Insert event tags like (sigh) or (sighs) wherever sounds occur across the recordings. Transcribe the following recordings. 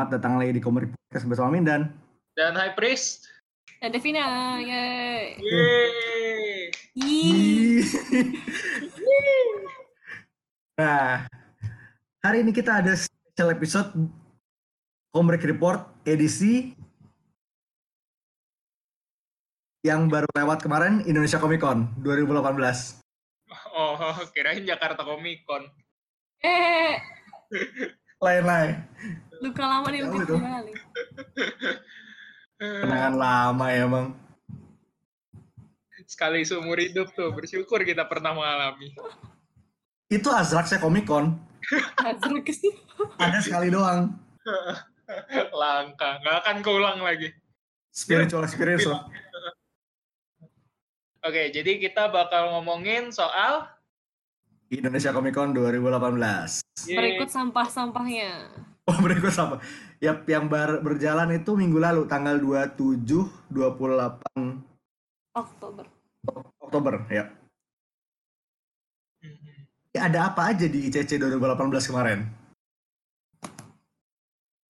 Selamat datang lagi di Komedi Podcast bersama Mindan. Dan High Priest. Dan Devina, yeay. Yeay. (laughs) Nah, hari ini kita ada special episode Komrek Report edisi yang baru lewat kemarin Indonesia Comic Con 2018. Oh, kirain Jakarta Comic Con. Eh, Lain-lain. luka lama nih untuk itu. kembali. Kenangan lama ya bang. Sekali seumur hidup tuh, bersyukur kita pernah mengalami. Itu Azraxnya Comic Con. Hazard ke sih. Ada sekali doang. (laughs) Langka, nggak akan keulang lagi. Spiritual experience loh. (laughs) Oke, jadi kita bakal ngomongin soal Indonesia Comic Con 2018. Berikut sampah-sampahnya. Oh berikut sama. Yap, yang bar- berjalan itu minggu lalu tanggal 27 28 Oktober. Oktober ya. Ada apa aja di ICC 2018 kemarin?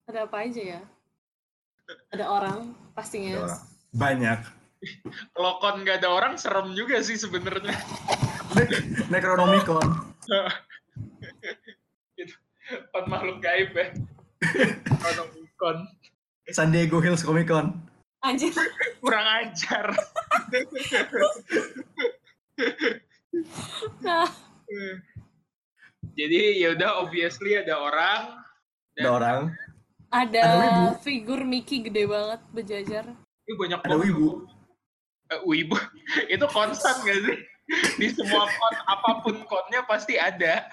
Ada apa aja ya? Ada orang pastinya. Ada orang. Banyak. Kalau kon nggak ada orang, serem juga sih sebenarnya. (laughs) Ne- Necronomicon. Kon makhluk gaib ya. Comic Con. San Diego Hills Comic Con. Anjir. Kurang ajar. Nah, Jadi ya udah obviously ada orang. Ada orang. ada Ada wibu. figur Mickey gede banget berjajar. Ini banyak Ada banget. wibu. Eh, wibu itu konstan gak sih di semua kon apa pun konnya pasti ada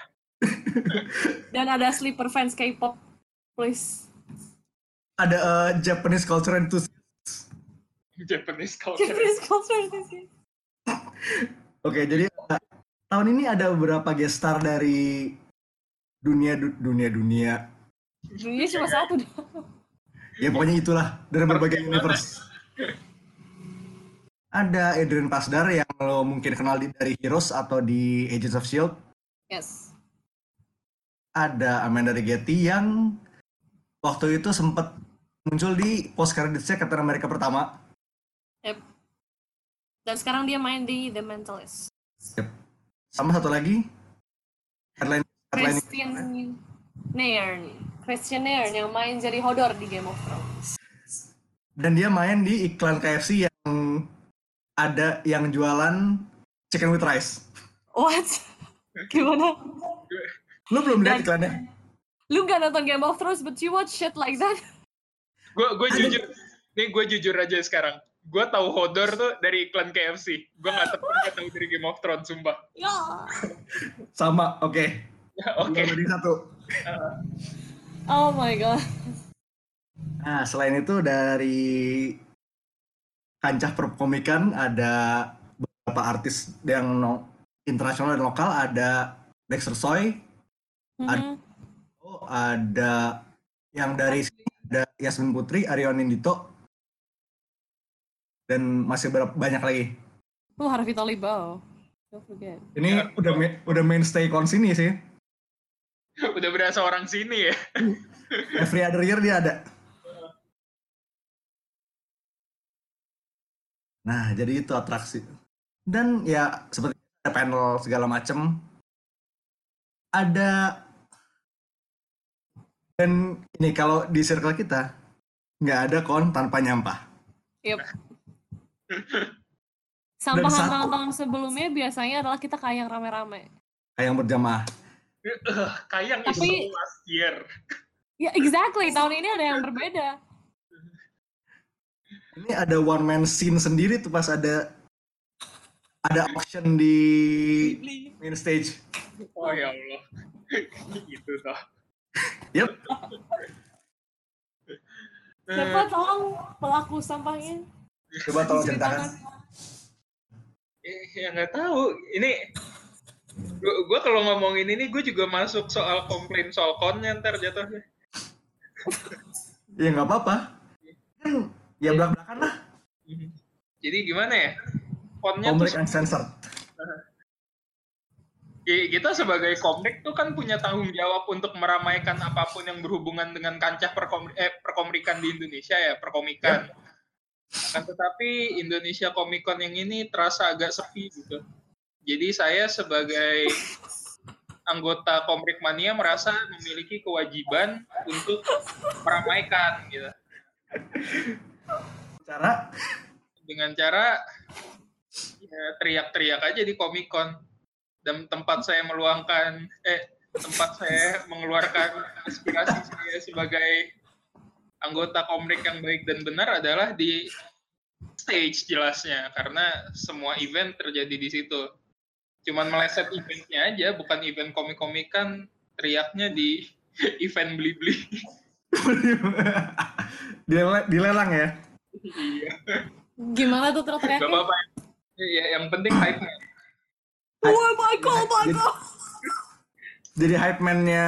Dan ada sleeper fans K-pop. Please. Ada eh, Japanese culture enthusiast. Japanese culture Japanese culture sih. Oke, jadi eh, tahun ini ada beberapa guest star dari dunia du- dunia dunia. Dunia cuma satu. Ya pokoknya itulah dari berbagai universe. Ada Adrian Pasdar yang lo mungkin kenal di, dari Heroes atau di Agents of Shield. Yes. Ada Amanda Rigetti yang waktu itu sempat muncul di post creditsnya Captain America pertama. Yep. Dan sekarang dia main di The Mentalist. Sama satu lagi headline headline Christian Nairn. Christian Nairn yang main jadi Hodor di Game of Thrones. dan dia main di iklan KFC yang ada yang jualan chicken with rice. What? Gimana? Lo belum lihat iklannya? Lu gak nonton Game of Thrones, but you watch shit like that? gue gue jujur nih gue jujur aja sekarang gue tahu Hodor tuh dari iklan KFC gue nggak tahu nggak tahu dari Game of Thrones sumpah Ya. Sama, oke. (laughs) oke Dua banding satu. Oh my god. Nah, selain itu dari kancah perkomikan ada beberapa artis yang no- internasional dan lokal ada Dexter Soy, Mhm. oh, ada yang dari sini ada Yasmin Putri, Aryon Indito, dan masih berapa banyak lagi. Oh, Harvey Tolibao. Don't forget. Ini udah ma- udah mainstay kon sini sih. (laughs) udah berasa orang sini ya Every other year dia ada. Nah, jadi itu atraksi. Dan ya seperti ada panel segala macem. Ada dan ini kalau di circle kita nggak ada kon tanpa nyampah. Yep. (laughs) Sampahan satu. tahun-tahun sebelumnya biasanya adalah kita kayak yang rame-rame. Kayak yang berjamaah. Eh, kayak Tapi- itu last year Ya, exactly. Tahun ini ada yang berbeda. Ini ada one man scene sendiri tuh pas ada ada auction di main stage. oh ya Allah (laughs) gitu toh Yep. Siapa tolong pelaku sampahnya? Coba tolong Ceritakan. Eh, ya nggak tahu ini gua, gua kalau ngomongin ini gue juga masuk soal komplain soal konnya ntar jatuhnya Ya nggak apa-apa. Kan ya belak-belakan lah. jadi gimana ya tuh Komik uncensored. Ki- kita sebagai komik tuh kan punya tanggung jawab untuk meramaikan apa pun yang berhubungan dengan kancah perkom eh, perkomikan di Indonesia ya perkomikan. Akan tetapi Indonesia Comic Con yang ini terasa agak sepi gitu. Jadi saya sebagai anggota Komik Mania merasa memiliki kewajiban untuk meramaikan gitu Cara? Dengan cara ya, teriak-teriak aja di Comic Con. Dan tempat saya meluangkan eh tempat saya mengeluarkan aspirasi saya sebagai anggota komik yang baik dan benar adalah di stage jelasnya. Karena semua event terjadi di situ. Cuman meleset eventnya aja bukan event komik-komikan teriaknya di (laughs) event beli-beli. (laughs) Dile- dilelang ya. Iya Gimana tuh gak teriak-teriaknya? apa-apa ya, yang penting hype Oh my god, oh my god. Jadi hype man-nya.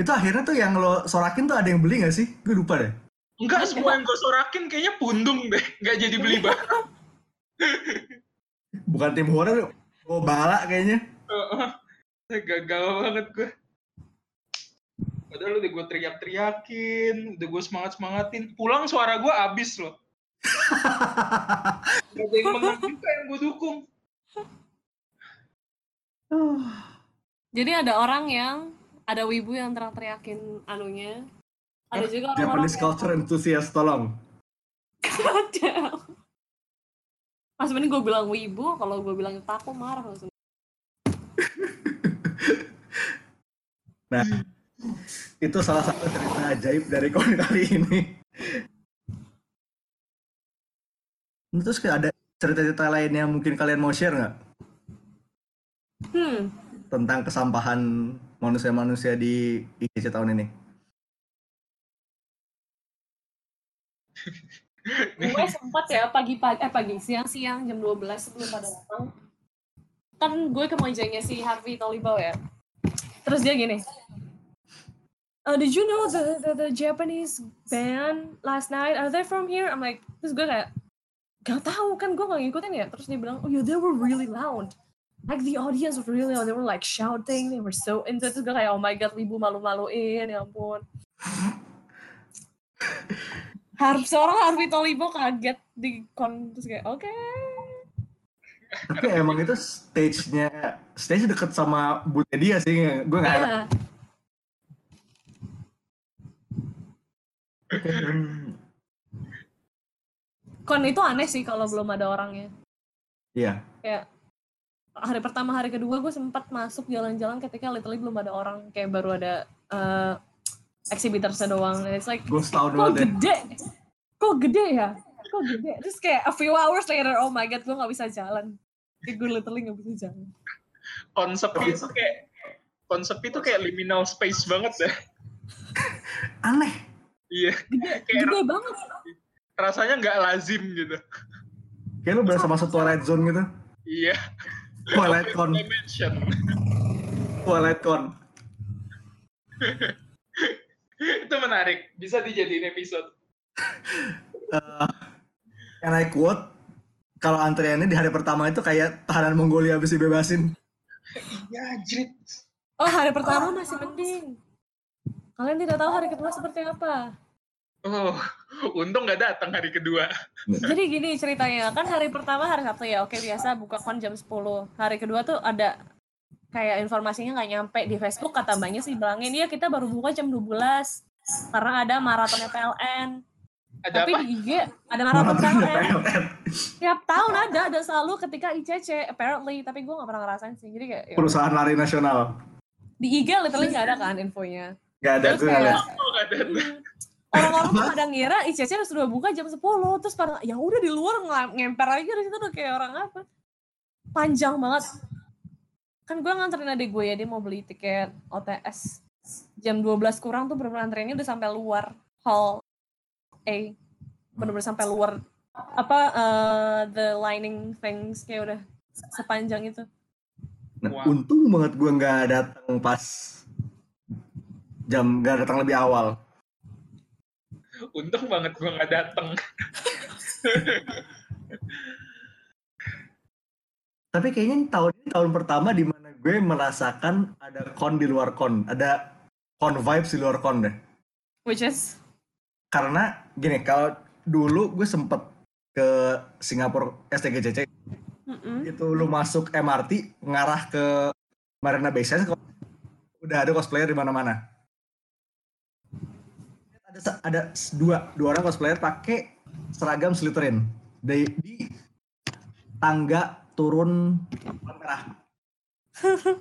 Itu akhirnya tuh yang lo sorakin tuh ada yang beli gak sih? Gue lupa deh. Enggak, semua yang gue sorakin kayaknya pundung deh. Enggak jadi beli (laughs) barang. Bukan tim horor, oh bala kayaknya. Gagal banget gue. Padahal udah gue teriak-teriakin, udah gue semangat-semangatin. Pulang suara gue abis loh. (laughs) Gak ada yang menang juga yang gue dukung. (sighs) Jadi ada orang yang ada wibu yang teriak-teriakin anunya. Ada juga orang-orang Japanese culture enthusiast, tolong. ada. (laughs) Mas ini gue bilang wibu, kalau gue bilang taku marah langsung. (laughs) Nah, itu salah satu cerita ajaib dari kon kali ini. Terus kayak ada cerita-cerita lain yang mungkin kalian mau share nggak Hmm, tentang kesampahan manusia-manusia di IGC tahun ini? gue sempat ya pagi-pagi, eh pagi, siang-siang jam 12 sebelum pada datang. Kan gue ke mejanya si Harvey Tolibau ya. Terus dia gini, uh, did you know the, the, the Japanese band last night? Are they from here? I'm like, terus gue kayak, gak tahu kan gue gak ngikutin ya. Terus dia bilang, oh yeah, they were really loud. Like the audience was really loud. They were like shouting. They were so into it. Terus gue kayak, oh my god, wibu malu-maluin, ya ampun. Harus seorang Harvey Tolibo kaget di kon terus kayak oke. Tapi emang itu stage-nya, stage deket sama booth dia sih, gue nggak enak. Iya. Hmm, Kon itu aneh sih kalau belum ada orangnya. Iya, Kayak hari pertama hari kedua gue sempat masuk jalan-jalan ketika literally belum ada orang kayak baru ada uh, exhibitorsnya doang. And It's like gue kok gede, kok gede ya, kok gede. Terus kayak a few hours later, oh my god, gue nggak bisa jalan. Kayak gue literally nggak bisa jalan. Konsep itu kayak konsep itu kayak liminal space banget ya. Aneh. Iya, Gede, (laughs) Kayak- gede banget. rasanya nggak lazim gitu. Kayak lu berasa masuk Twilight Zone gitu. Iya. Twilight Con. Dimension. Twilight Con. (laughs) itu menarik. Bisa dijadiin episode. (laughs) Eh, yang I quote, kalau antriannya di hari pertama itu kayak tahanan Mongolia habis dibebasin. Iya, jrit. Oh hari pertama masih mending. Kalian tidak tahu hari kedua seperti apa. Oh, untung nggak datang hari kedua. Jadi gini ceritanya, kan hari pertama hari Sabtu ya, oke biasa buka kon jam 10. Hari kedua tuh ada kayak informasinya nggak nyampe di Facebook kata mbaknya sih bilangin, iya kita baru buka jam 12 karena ada maratonnya PLN. Ada Tapi apa? di IG ada maraton PLN. PLN. Tiap tahun ada dan selalu ketika ICC apparently, tapi gue nggak pernah ngerasain sih. Jadi kayak ya, Perusahaan lari nasional. di IG literally nggak ada kan infonya. Gak ada Terus tuh kayak. Oh. Hmm. Orang-orang tuh pada ngira ICC sudah buka jam 10 terus pada ya udah di luar ngemper aja di situ udah kayak orang apa. Panjang banget. Kan gue nganterin adik gue ya dia mau beli tiket OTS jam 12 kurang tuh bener-bener antriannya udah sampai luar hall A. Bener-bener sampai luar apa eh, the lining things kayak udah sepanjang itu. Nah, Wow. untung banget gue nggak datang pas jam nggak datang lebih awal. Untung banget gua nggak datang. Tapi kayaknya ini tahun ini tahun pertama di mana gue merasakan ada con di luar con, ada con vibes di luar con deh. Which is Karena gini, kalau dulu gue sempet ke Singapura STGCC mm-mm. itu lu masuk MRT ngarah ke Marina Bay Sands udah ada cosplayer di mana-mana. Ada dua dua orang cosplayer pakai seragam Slytherin di, di tangga turun merah. (laughs)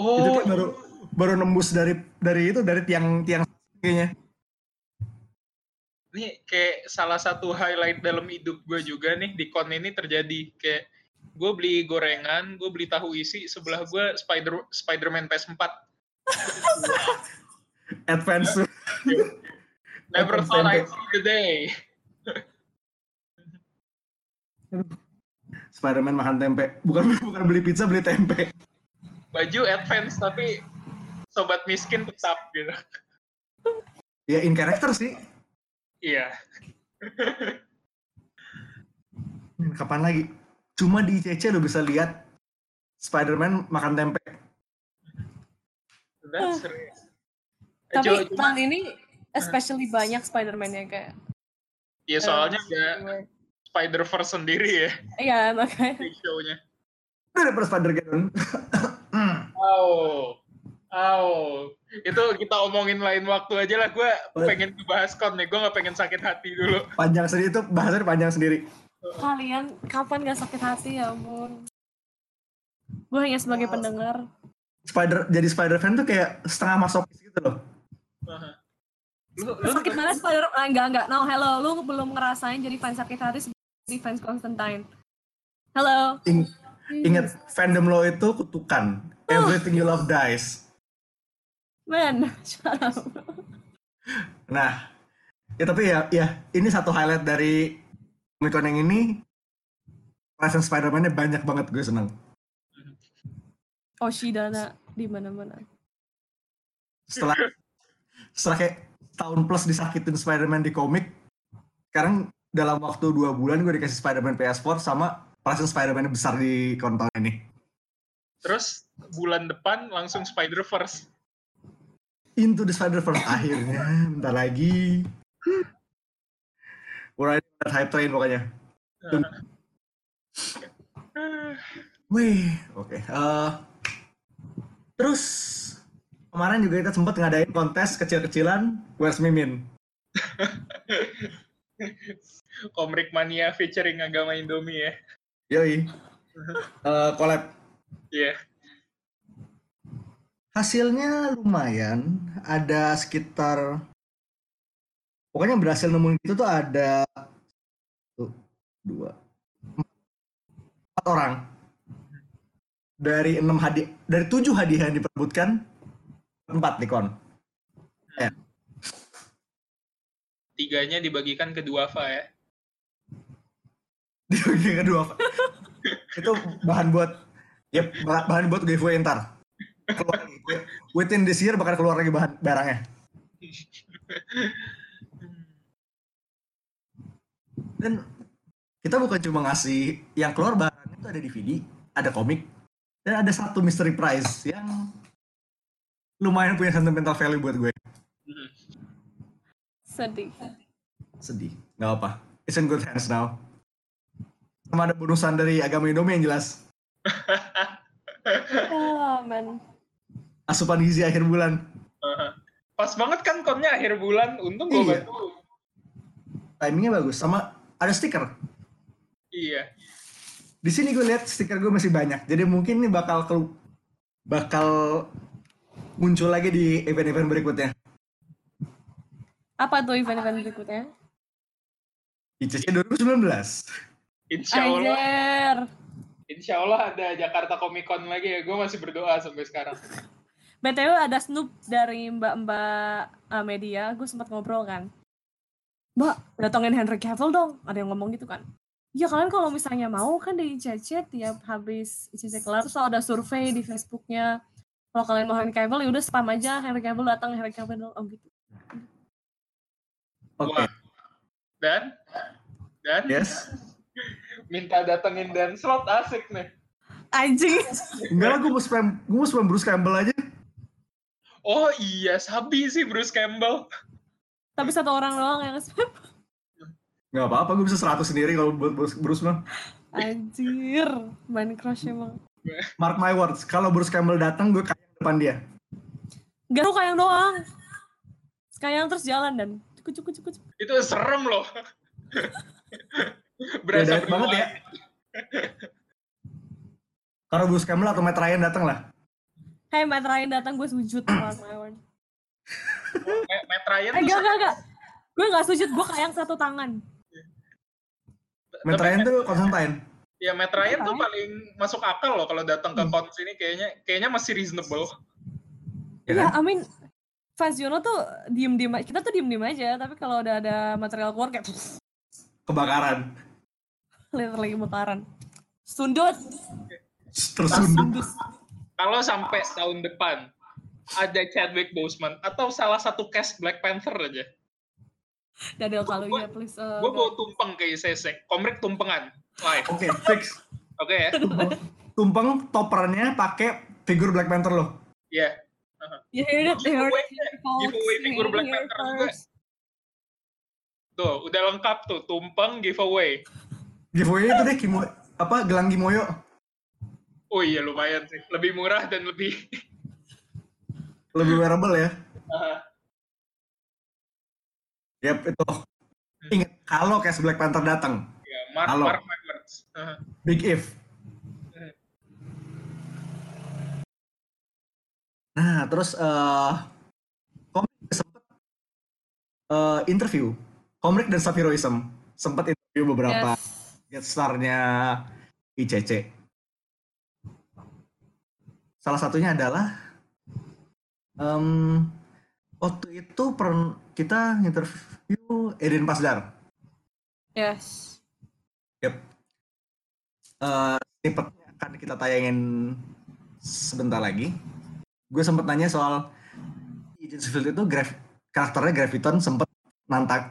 Itu Oh, kayak baru baru nembus dari dari itu dari tiang tiang kayaknya. ini kayak salah satu highlight dalam hidup gue juga nih di kon ini terjadi kayak gue beli gorengan, gue beli tahu isi, sebelah gue Spider Spider-Man PS4. (laughs) Advance Never thought I'd see the day. Spider-Man makan tempe. Bukan (laughs) bukan beli pizza, beli tempe. Baju advance tapi sobat miskin tetap gitu. Ya in character sih. Iya. Kapan lagi? Cuma di ICC lo bisa lihat Spider-Man makan tempe. That's. Eh, Tapi cuma- cuma- tahun ini especially banyak Spider-Man-nya kayak. ya soalnya eh, ada Spider-Verse sendiri ya Iya makanya. show-nya. Daripada Spider-Geddon. Oh, oh, itu kita omongin lain waktu aja lah. Gue pengen ngebahas kon nih. Gue nggak pengen sakit hati dulu. panjang sendiri itu bahasanya panjang sendiri. Kalian kapan gak sakit hati ya ampun. Gue hanya sebagai pendengar. Spider jadi Spider-Man tuh kayak setengah masokis gitu loh. Lu, lu Sakit banget Spider ah, enggak enggak. No, hello. Lu belum ngerasain jadi fans sakit hati sebagai fans Constantine. Hello. Ing- ingat fandom lo itu kutukan. Everything you love dies. Man, (laughs) shut up. Nah, ya tapi ya, ya ini satu highlight dari Comic Con yang ini. Presence Spider-Man-nya banyak banget gue seneng. Oshidana di mana-mana. Setelah setelah kayak tahun plus disakitin Spider-Man di komik, sekarang dalam waktu dua bulan gue dikasih Spider-Man PS4 sama presence Spider-Man besar di konten ini. Terus bulan depan langsung Spider-Verse. Into the Spider-Verse akhirnya, bentar lagi. We're riding that hype train pokoknya. Wih, oke. Eh, terus kemarin juga kita sempat ngadain kontes kecil-kecilan Where's Mimin. (laughs) Komrik Mania featuring agama Indomie ya. Yoi. Eh, collab. Iya. Hasilnya lumayan. Ada sekitar pokoknya berhasil nemuin itu tuh ada satu, dua, empat orang dari enam hadiah dari tujuh hadiah yang diperebutkan empat di kon. Tiganya dibagikan ke Duafa ya. Di bagian kedua Pak. (laughs) itu bahan buat ya bah- bahan buat giveaway ntar. Keluar. Within this year bakal keluar lagi bahan barangnya. Dan kita bukan cuma ngasih yang keluar barangnya itu ada DVD, ada komik, dan ada satu mystery prize yang lumayan punya sentimental value buat gue. Sedih. Sedih, nggak apa. It's in good hands now. Sama ada bonusan dari agama Indomie yang jelas. (laughs) Ah, man. Asupan gizi akhir bulan. Pas banget kan konnya akhir bulan. Untung gue Iya. bantu. Timingnya bagus. Sama ada stiker. Iya. Di sini gue lihat stiker gue masih banyak. Jadi mungkin ini bakal kelu- bakal muncul lagi di event-event berikutnya. Apa tuh event-event berikutnya? ICC 2019. Insya Allah, Anjir. insya Allah ada Jakarta Comic Con lagi ya. Gue masih berdoa sampai sekarang. BTW ada Snoop dari mbak-mbak uh, media, gue sempat ngobrol kan. Mbak, datangin Henry Cavill dong. Ada yang ngomong gitu kan. Ya kalian kalau misalnya mau kan di ICC tiap habis ICC kelar, terus ada survei di Facebooknya. Kalau kalian mau Henry Cavill, ya udah spam aja Henry Cavill datang, Henry Cavill oh gitu. Oke. Wah. Dan, dan Yes. (laughs) minta datengin Dan Slot asik nih. Anjing. Enggak lah, gue mau spam, gue mau spam Bruce Campbell aja. Oh iya, sabi sih Bruce Campbell. Tapi satu orang doang yang spam. Gak apa-apa, gue bisa 100 sendiri kalau buat Bruce, mah. Anjir. Main crush emang. Mark my words, kalau Bruce Campbell datang, gue kayak depan dia. Gak lu kayang doang. Kayang terus jalan dan cukup cukup cukup. Itu serem loh. Berasa banget ya. Kalau Bruce Campbell atau Matt Ryan datang lah. Hey Matt Ryan datang gue sujud Mark my word. Ma- Matt Ryan Eh tuh gak gak gak. Gue gak sujud, gue kayang satu tangan. Matt Ryan tuh Constantine. Ya Matt Ryan tuh Ryan. paling masuk akal loh kalau datang ke Hmm. cons ini kayaknya kayaknya masih reasonable. Ya Ya, kan? I mean fans Yono tuh diem-diem aja. Kita tuh diem-diem aja, tapi kalau udah ada material keluar kayak Kebakaran. literally mutaran. Sundut. Tersundut. Kalau sampai tahun depan ada Chadwick Boseman atau salah satu cast Black Panther aja, Dadel kalau ya please. uh, gue no. mau tumpeng ke ICC, komrik tumpengan. Oke, fix. Oke ya? (laughs) Tumpeng toppernya pakai figur Black Panther lo. Iya. You heard it, you heard it, Giveaway- figur Black Panther juga. Tuh, udah lengkap tuh, tumpeng giveaway. Giveaway itu deh, Kimo, apa gelang Gimoyo. Oh iya lumayan sih, lebih murah dan lebih Lebih wearable ya. Ah, Yap, itu. Ingat, kalau Case Black Panther datang, ya, mark, Halo. mark my words. Big If. Nah, terus eh komik sempat eh, interview. Komik dan Saphiroism sempat interview beberapa Yes. guest star-nya ICC. Salah satunya adalah em, waktu itu per, kita interview Eden Pasdar. Yes. Yep. Snippetnya akan kita tayangin sebentar lagi. Gue sempat nanya soal Agents of Shield itu graf, karakternya Graviton sempat ceritanya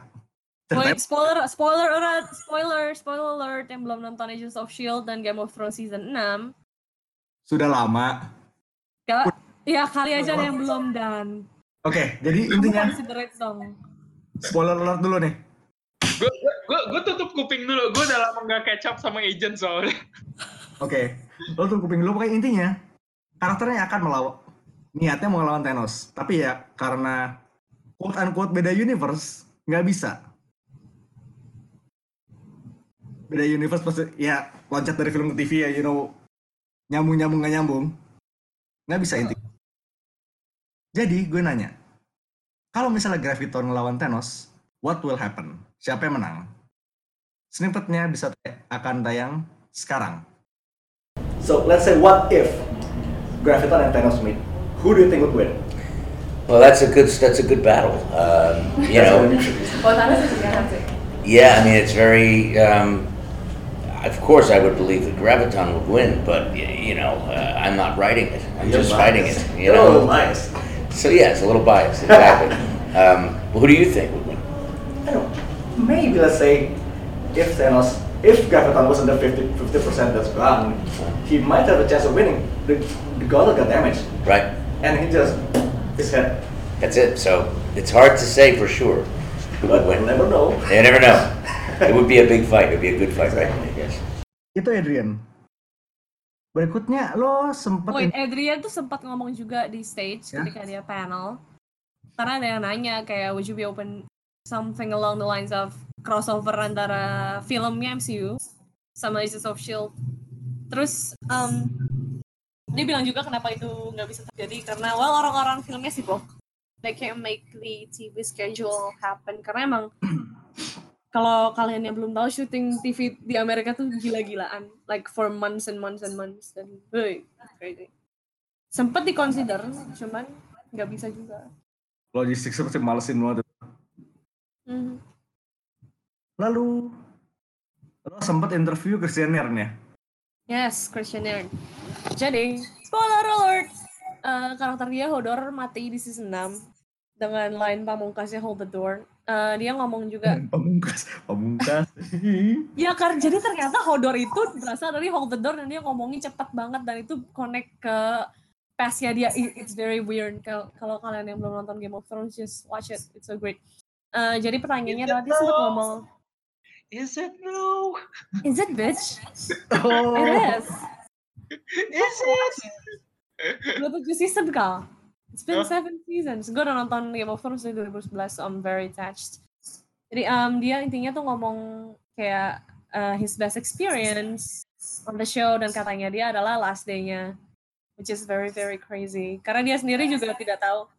Wait, spoiler, spoiler alert, spoiler, spoiler alert yang belum nonton Agents of Shield dan Game of Thrones season 6. sudah lama. Ya, ya kali aja yang belum dan. Oke, jadi intinya spoiler alert dulu nih. Gue gue gue tutup kuping dulu, gue udah lama nggak catch up sama agent soalnya. Oke, lo tuh kuping dulu pokoknya intinya karakternya akan melawan niatnya mau ngelawan Thanos, tapi ya karena quote unquote beda universe nggak bisa. Beda universe pasti ya loncat dari film ke TV ya, you know nyambung nyambung nggak nyambung, nggak bisa intinya. Jadi gue nanya, kalau misalnya Graviton ngelawan Thanos, what will happen? Siapa yang menang? Snippetnya bisa akan tayang sekarang. So let's say what if Graviton and Thanos meet? Who do you think would win? Well, that's a good that's a good battle. Um, you know, Oh, Thanos is gonna yeah. I mean, it's very. Um, of course, I would believe that Graviton would win, but you know, uh, I'm not writing it. I'm just fighting it. You know. biased. So yeah, it's a little biased, exactly. (laughs) um, who do you think would win? I don't. Know, Maybe let's say if Thanos, if Graviton wasn't the 50 percent that's gone, he might have a chance of winning. The, the god got damaged, Right. and he just his head. That's it. So it's hard to say for sure who But would we'll win. never know. You never know. (laughs) It would be a big fight. It would be a good fight, right? I guess. Itu Adrian. Berikutnya lo sempet Wait, Adrian tuh sempat ngomong juga di stage Ya. ketika dia panel. Karena ada yang nanya kayak would you be open something along the lines of crossover antara filmnya MCU sama Agents of Shield. Terus um, dia bilang juga kenapa itu nggak bisa terjadi karena well orang-orang filmnya sibuk. They can't make the TV schedule happen karena emang kalau kalian yang belum tahu syuting TV di Amerika tuh gila-gilaan like for months and months and months dan hey, crazy sempet dikonsider cuman nggak bisa juga logistik seperti malesin banget. Mhm. Lalu lo sempet interview Christian Yarn ya? yes questionnaire jadi spoiler alert Eh, karakter dia Hodor mati di season 6 dengan line pamungkasnya hold the door. Eh, dia ngomong juga (laughs) Pamungkas, pamungkas. (laughs) Ya kan, jadi ternyata Hodor itu berasal dari Hold the Door dan dia ngomongin cepet banget dan itu connect ke pastnya dia. It's very weird. Kalau kalian yang belum nonton Game of Thrones, just watch it. It's so great. Eh, jadi pertanyaannya adalah dia sempat ngomong, Is it no? (laughs) is it bitch? oh. It is. Is it? Udah tujuh season kah? It's been Huh? seven seasons. Gue udah nonton Game of Thrones dari 2011, so I'm very attached. Jadi um, dia intinya tuh ngomong kayak uh, his best experience on the show dan katanya dia adalah last day-nya, which is very very crazy. Karena dia sendiri juga tidak tahu.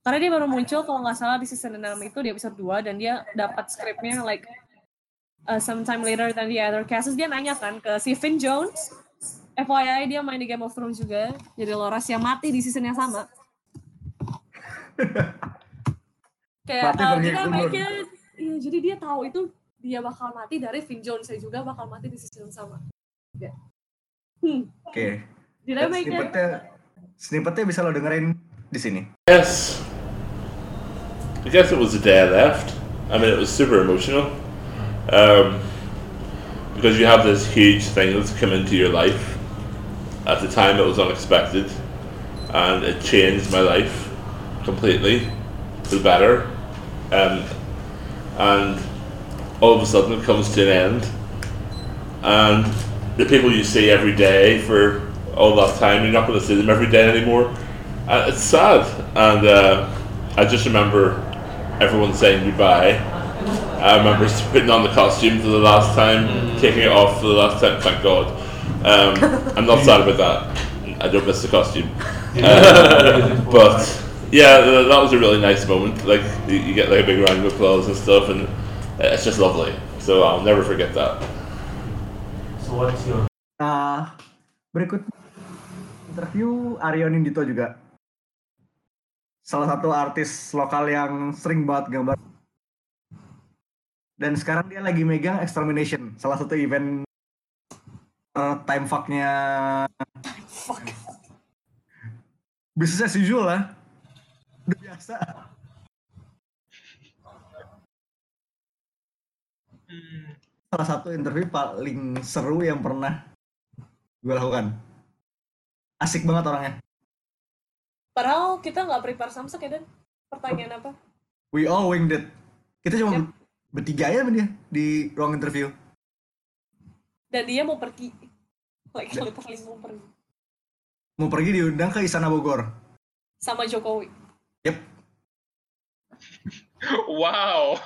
Karena dia baru muncul kalau nggak salah di season 6 itu di episode 2 dan dia dapat skripnya like uh, sometime later than the other casts. Dia nanya kan ke si Finn Jones, FYI dia main di Game of Thrones juga. Jadi Loras yang mati di season yang sama. (laughs) Kayak Mati uh, kita iya, jadi dia tahu itu dia bakal mati dari Finn Jones saya juga bakal mati di season yang sama. Ya. Hmm, Oke. it? Snippetnya, snippetnya bisa lo dengerin di sini. Yes. I guess it was the day I left. I mean, it was super emotional. Um, because you have this huge thing that's come into your life. At the time, it was unexpected. And it changed my life completely for the better. Um, and all of a sudden, it comes to an end. And the people you see every day for all that time, you're not going to see them every day anymore. Uh, it's sad, and uh, I just remember everyone saying goodbye. I remember putting on the costume for the last time, taking it off for the last time. Thank God. Um, I'm not (laughs) sad about that. I don't miss the costume. (laughs) Uh, but yeah, th- that was a really nice moment. Like you, get like a big round of applause and stuff, and it's just lovely. So I'll never forget that. So what's your Nah, berikut interview Aryo Nindito juga. Salah satu artis lokal yang sering banget gambar. Dan sekarang dia lagi megang Extermination, salah satu event uh, time fuck-nya Business as usual lah. Udah biasa. Hmm. Salah satu interview paling seru yang pernah gue lakukan. Asik banget orangnya. Padahal kita nggak prepare samsek ya Dan? Pertanyaan apa? We all winged it. Kita cuma Yep. bertiga ya sama dia di ruang interview. Dan dia mau pergi. Like literally mau pergi. Mau pergi diundang ke Istana Bogor. Sama Jokowi. Yep. Wow.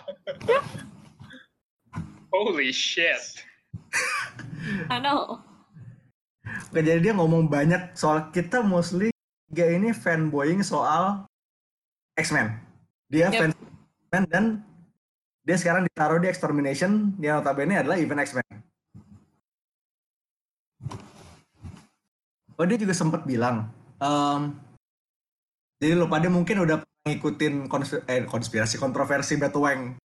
Holy shit. I know. Oke, jadi dia ngomong banyak soal kita mostly tiga ini fanboying soal X-Men. Dia Yep. fans X-Men dan dia sekarang ditaruh di Extermination yang notabene adalah event X-Men. Oh dia juga sempat bilang, em, jadi lo pada mungkin udah ngikutin konspi- eh, konspirasi kontroversi Batwang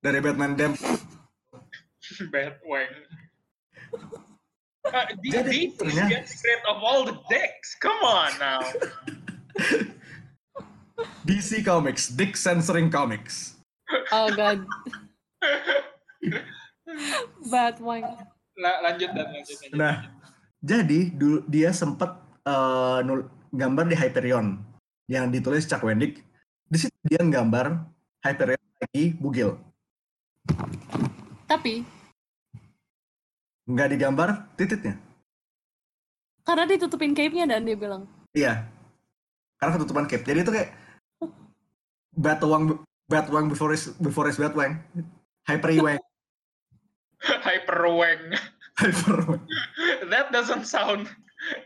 dari Batman Damn (laughs) Batwang. Uh, Jadi, is get rid of all the dicks. Come on now. (laughs) DC Comics, Dick Censoring Comics. Oh god. (laughs) Bad one. La- lanjut dan lanjut. lanjut. Nah, jadi dulu dia sempat eh, nul- gambar di Hyperion yang ditulis Chuck Wendig. Di situ dia nggambar Hyperion lagi bugil. Tapi Nggak digambar tititnya. karena ditutupin cape-nya dan dia bilang, Iya. Karena ketutupan cape. Jadi itu kayak Batwang Batwang before his before his Batwang. Hyperwang. (laughs) Hyperwang. Hyperwang. That doesn't sound.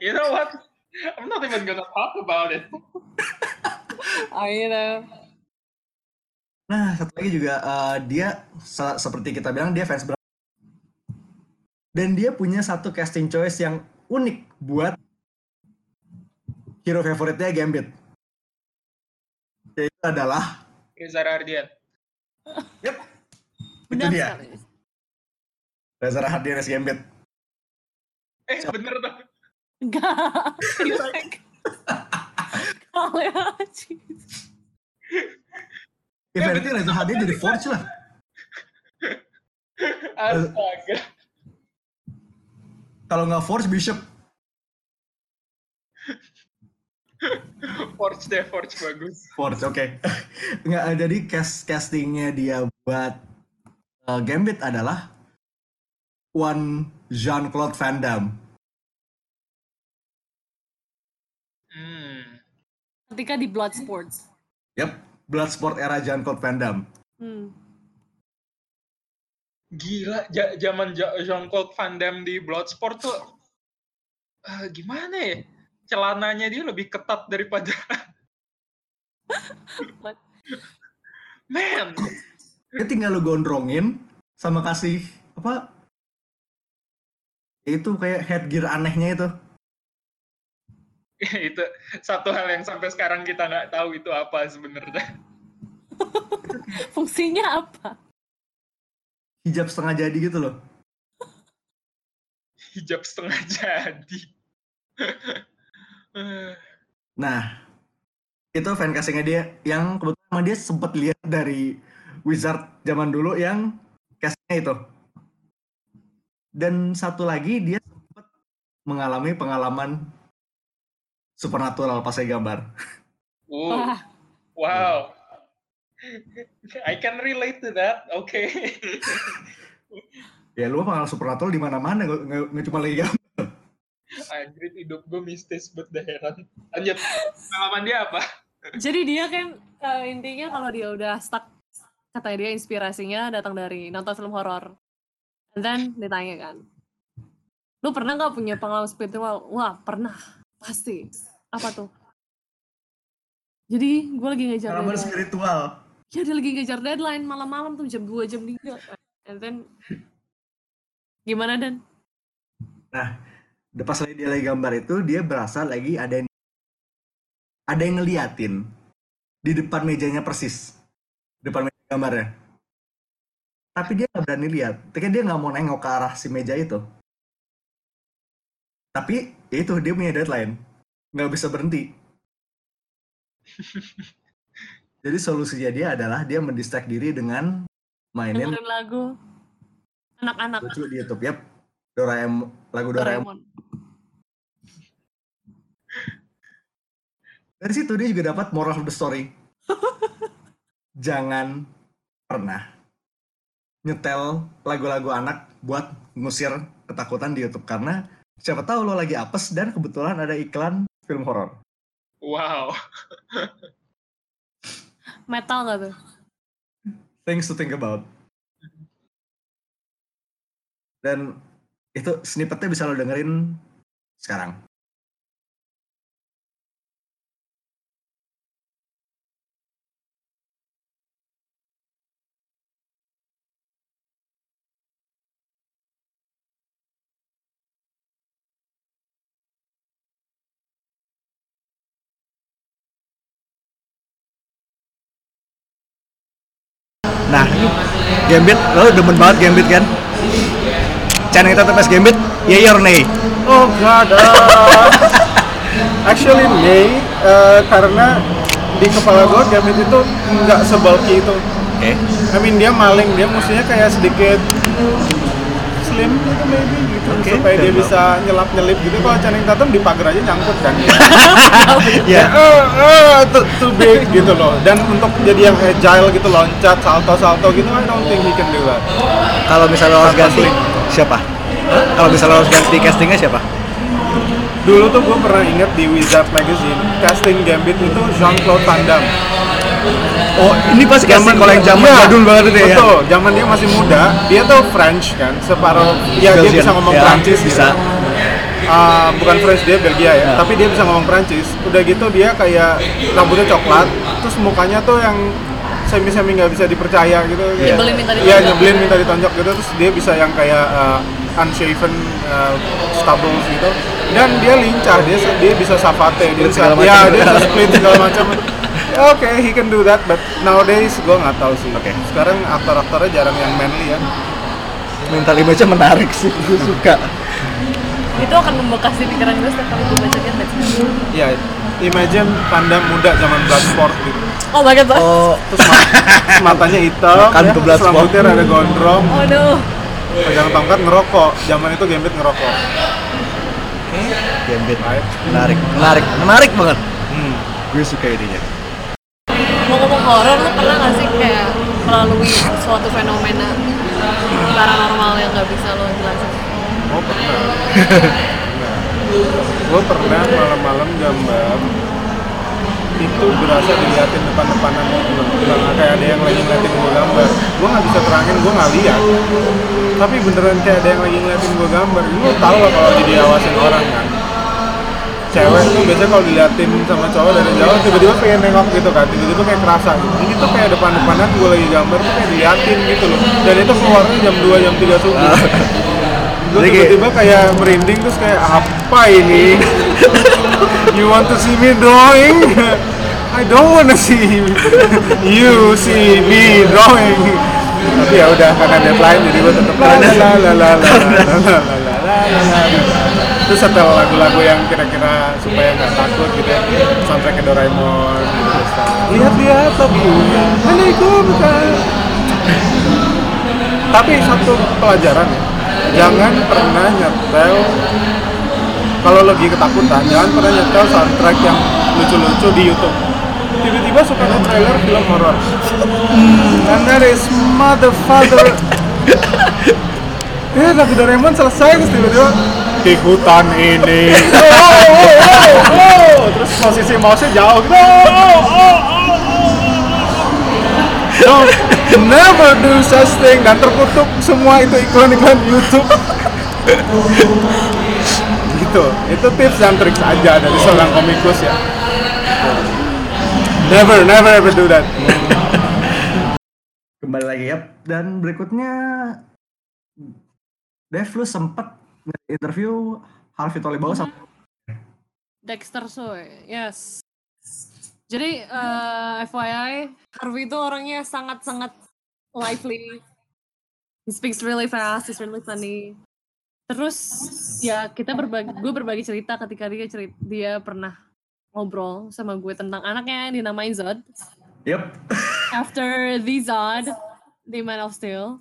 You know what? I'm not even gonna talk about it. (laughs) I know. Nah, satu lagi juga eh, dia se- seperti kita bilang dia fans berat. Dan dia punya satu casting choice yang unik buat hero favoritnya Gambit. Yaitu adalah Reza Rardian. (laughs) itu Benar dia. sekali. Reza Rahadian as Gambit. Eh bener tuh. Enggak. Oh ya, jeez. Ya berarti Reza HD jadi Forge lah. Astaga. Kalau nggak Forge Bishop. Forge deh, Forge bagus. Forge, oke. Nggak, eh, jadi cast castingnya dia buat eh, Gambit adalah one Jean-Claude Van Damme. Ketika di Bloodsports. Yap, Bloodsport era Jean-Claude Van Damme. Hmm. Gila, ja- zaman Ja- Jean-Claude Van Damme di Bloodsport tuh eh, gimana ya? Celananya dia lebih ketat daripada Man, Dia tinggal lu gondrongin sama kasih apa? Itu kayak headgear anehnya itu. (laughs) itu satu hal yang sampai sekarang kita nggak tahu itu apa sebenarnya. (laughs) Fungsinya apa? Hijab setengah jadi gitu loh. (laughs) Hijab setengah jadi. Nah, itu fan castingnya dia yang kebetulan emang dia sempat lihat dari Wizard zaman dulu yang castingnya itu. Dan satu lagi dia sempat mengalami pengalaman supernatural pas saya gambar. uh, Wah, wow. I can relate to that. Oke. (laughs) Ya lu pengalaman supernatural di mana-mana, nggak- nggak nggak cuma lagi gambar. Anjir hidup gue mistis bet dah heran. Lanjut. Pengalaman dia apa? jadi dia kan eh, intinya kalau dia udah stuck, katanya dia inspirasinya datang dari nonton film horor. And then ditanya kan, lu pernah nggak punya pengalaman spiritual? Wah pernah, pasti. Apa tuh? Jadi gue lagi ngejar Pengalaman deadline. spiritual. Ya dia lagi ngejar deadline malam-malam tuh jam 2, jam 3. And then gimana Dan? Pas lagi dia lagi gambar itu, dia berasa lagi ada yang ada yang ngeliatin di depan mejanya persis. Depan meja gambarnya. Tapi dia nggak berani lihat. Tapi dia nggak mau nengok ke arah si meja itu. Tapi ya itu dia punya deadline. Nggak bisa berhenti. Jadi solusinya dia adalah dia mendistract diri dengan mainin Dengerin lagu anak-anak lucu di YouTube. Yap. Doraemon, lagu Doraemon. Doraemon. Dari situ dia juga dapat moral of the story. (laughs) Jangan pernah nyetel lagu-lagu anak buat ngusir ketakutan di YouTube karena siapa tahu lo lagi apes dan kebetulan ada iklan film horor. Wow. Metal gak tuh? Things to think about. Dan itu snippetnya bisa lo dengerin sekarang. Nah, Gambit, lo demen banget Gambit kan? Channing Tatum as Gambit, yay or nay? Oh god. uh, (laughs) actually May uh, karena di kepala gue Gambit itu nggak sebulky itu. Oke. I mean dia maling, dia mestinya kayak sedikit slim gitu maybe gitu Oke, supaya dia bisa nyelap nyelip gitu. Kalau Channing Tatum di pagar aja nyangkut kan. (laughs) Ya, Eh, eh, too, too big gitu loh. Dan untuk jadi yang agile gitu loncat salto salto gitu I don't think he can do that. kalau misalnya harus ganti siapa? Kalau misalnya harus ganti castingnya siapa? Dulu tuh gue pernah inget di Wizard Magazine casting Gambit itu Jean-Claude Van Damme. Oh, ini pas casting kalau yang zaman Iya, jadul banget itu ya. Betul, zaman dia masih muda, dia tuh French kan, separuh ya dia bisa ngomong Ya, Prancis bisa. gitu. Ah, bukan French dia Belgia ya, tapi dia bisa ngomong Prancis. Udah gitu dia kayak rambutnya coklat, terus mukanya tuh yang semi-semi nggak bisa dipercaya gitu. Iya. Nyebelin minta Iya ditonjok. nyebelin minta ditonjok gitu, terus dia bisa yang kayak uh, unshaven uh, stubbles gitu. Dan dia lincah, dia dia bisa savate, dia bisa, ya dia bisa split segala macam. Oke, he can do that, but nowadays gue nggak tahu sih. Oke. Sekarang aktor-aktornya jarang yang manly ya. Mental image menarik sih, gue suka. itu akan membekas di pikiran gue setiap kali gue baca Gambit Iya, imagine panda muda zaman Bloodsport gitu. oh my god Oh, Terus ma- matanya hitam, Makan ya, terus rambutnya rada gondrong, oh no pegang tongkat ngerokok. Zaman itu Gambit ngerokok. Gambit. Menarik, menarik, menarik banget. Hmm. Gue suka idenya. Mau ngomong horor lu pernah gak sih kayak melalui suatu fenomena paranormal yang gak bisa lo jelasin Oh pernah. Gue pernah malam-malam gambar itu berasa diliatin depan-depanan loh. Nggak kayak ada yang lagi ngeliatin gue gambar. Gue nggak bisa terangin, gue nggak lihat. Tapi beneran kayak ada yang lagi ngeliatin gue gambar. Lu tau lah kalau lagi diawasin orang kan. Cewek tuh biasanya kalau diliatin sama cowok dari jauh tiba-tiba pengen nengok gitu kan, tiba-tiba kayak kerasa gitu. Ini tuh kayak depan-depanan gue lagi gambar tuh kayak diliatin gitu loh. Dan itu keluarnya jam 2 jam 3 subuh. gue tiba-tiba kayak merinding terus kayak apa ini you want to see me drawing I don't wanna see you see me drawing tapi ya udah karena deadline jadi gue tetap la la la la la la la la la la terus setel lagu-lagu yang kira-kira supaya nggak takut gitu ya. Soundtracknya Doraemon gitu terus lihat-lihat lagunya milikku bukan. Tapi satu pelajaran ya. Jangan pernah nyetel kalau lagi ketakutan jangan pernah nyetel soundtrack yang lucu-lucu di YouTube. Tiba-tiba suka ada trailer film horor. And that is motherfucker. (laughs) Eh lagu Doraemon selesai terus tiba-tiba di hutan ini (laughs) oh, oh, oh, oh. terus posisi mouse jauh gitu oh, oh, oh, oh. Don't never do such thing dan terkutuk semua itu iklan-iklan YouTube. (laughs) gitu. Itu tips dan trik aja dari seorang komikus ya. Never, never ever do that. Kembali lagi ya. Dan berikutnya Dev lu sempet interview Harvey Tolibao sama Dexter Soy, yes. Jadi eh, FYI, Harvey itu orangnya sangat-sangat lively. He speaks really fast, he's really funny. Terus ya kita berbagi, gue berbagi cerita ketika dia cerita dia pernah ngobrol sama gue tentang anaknya yang dinamain Zod. Yep. After the Zod, di Man of Steel.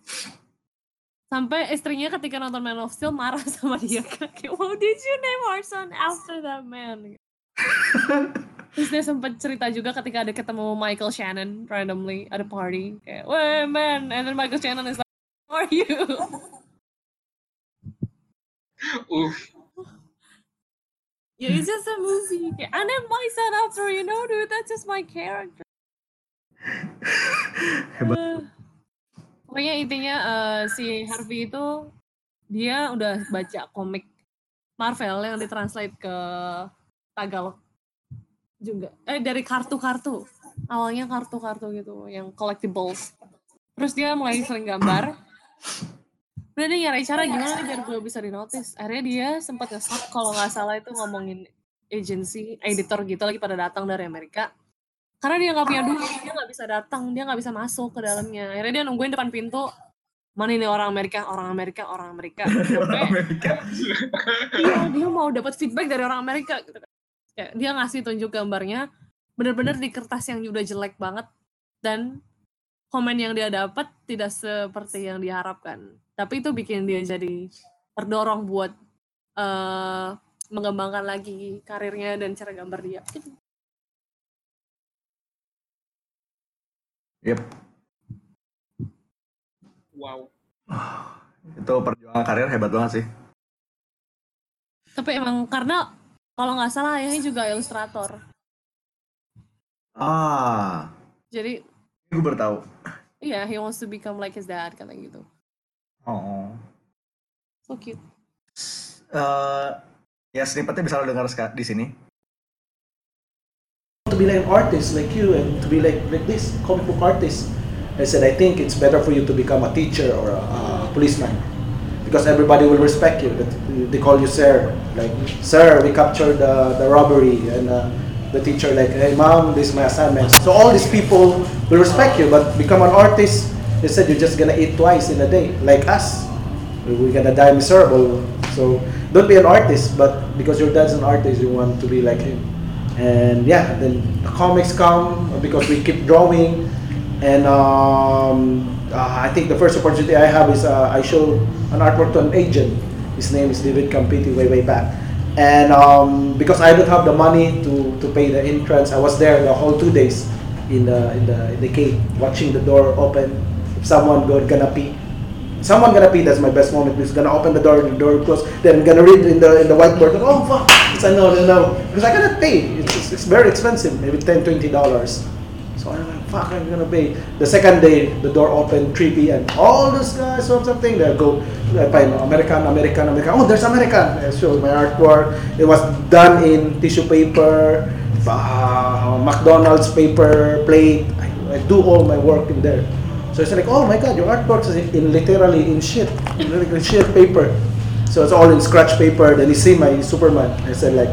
Sampai istrinya ketika nonton Man of Steel marah (laughs) sama dia. Kayak, wow did you name our son after that man? (laughs) Terus dia sempat cerita juga ketika ada ketemu Michael Shannon randomly at a party. Kayak, weh man, and then Michael Shannon is like, who are you? (laughs) Uff. yeah, it's just a movie. Kayak, I named my son after you know dude, that's just my character. Hebat. Eh, pokoknya intinya eh, si Harvey itu dia udah baca komik Marvel yang ditranslate ke Tagalog juga. Eh dari kartu-kartu. Awalnya kartu-kartu gitu yang collectibles. Terus dia mulai sering gambar. Udah dia nyari cara gimana nih biar gue bisa di notice. Akhirnya dia sempat nge kalau nggak salah itu ngomongin agency, editor gitu lagi pada datang dari Amerika karena dia nggak punya duit bisa datang dia nggak bisa masuk ke dalamnya. Akhirnya dia nungguin depan pintu. Mana ini orang Amerika? Orang Amerika orang Amerika. (laughs) Sampai Amerika. iya dia mau dapat feedback dari orang Amerika gitu kayak dia ngasih tunjuk gambarnya bener-bener di kertas yang udah jelek banget dan komen yang dia dapat tidak seperti yang diharapkan. Tapi itu bikin dia jadi terdorong buat eh, mengembangkan lagi karirnya dan cara gambar dia. Gitu. Yep. Wow. Itu perjuangan karir hebat banget sih. Tapi emang karena kalau nggak salah ayahnya juga ilustrator. Ah, Jadi gue baru tahu. iya, he wants to become like his dad kata gitu. Oh. So cute. Eh, ya snippetnya bisa lo dengar di sini. Be like an artist like you and to be like like this comic book artist. I said i think it's better for you to become a teacher or a, a policeman because everybody will respect you. That they call you sir. Like sir we captured the, the robbery. And uh, the teacher like hey mom this is my assignment. So all these people will respect you but become an artist they said you're just gonna eat twice in a day like us. We're gonna die miserable. So don't be an artist, but because your dad's an artist, you want to be like him. And yeah, then the comics come because we keep drawing, and um, uh, I think the first opportunity I have is uh, I show an artwork to an agent. His name is David Campiti way way back, and um, because I don't have the money to, to pay the entrance, I was there the whole two days in the in the in the cave watching the door open. If someone go, gonna pee, someone gonna pee. That's my best moment. Because gonna open the door, the door close. Then I'm gonna read in the in the whiteboard. Oh fuck! It's a no no no because I cannot pay. It's, it's, very expensive. Maybe 10 20 dollars. So I'm like, fuck, I'm gonna pay. The second day, the door opened, 3 p.m. All those guys or something, they go, I American, American, American. Oh, there's American. I show my artwork. It was done in tissue paper, uh, McDonald's paper plate. I, I do all my work in there. So it's like, oh my god, your artwork is in, literally in shit, in literally shit paper. So it's all in scratch paper. Then you see my Superman. I said like,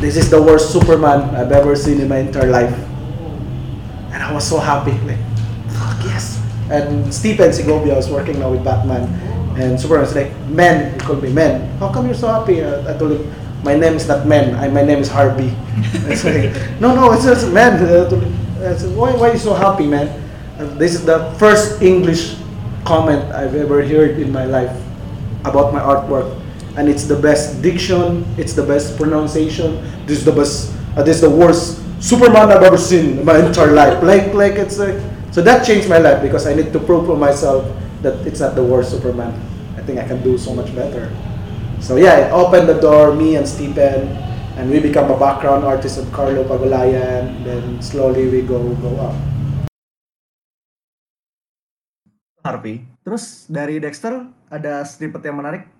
this is the worst Superman I've ever seen in my entire life. And I was so happy, like, fuck yes. And Stephen Segovia was working now with Batman. And Superman was like, man, he called me man. How come you're so happy? I told him, my name is not man, I, my name is Harvey. (laughs) I said, no, no, it's just. Uh, I said, why, why are you so happy, man? And this is the first English comment I've ever heard in my life about my artwork. And it's the best diction, it's the best pronunciation, this is the best, uh, this is the worst Superman I've ever seen in my entire life. Like, like it's like, so that changed my life because I need to prove to myself that it's not the worst Superman. I think I can do so much better. So yeah, it opened the door, me and Stephen, and we become a background artist of Carlo Pagulayan. Then slowly we go go up. Harvey. Terus dari Dexter ada snippet yang menarik?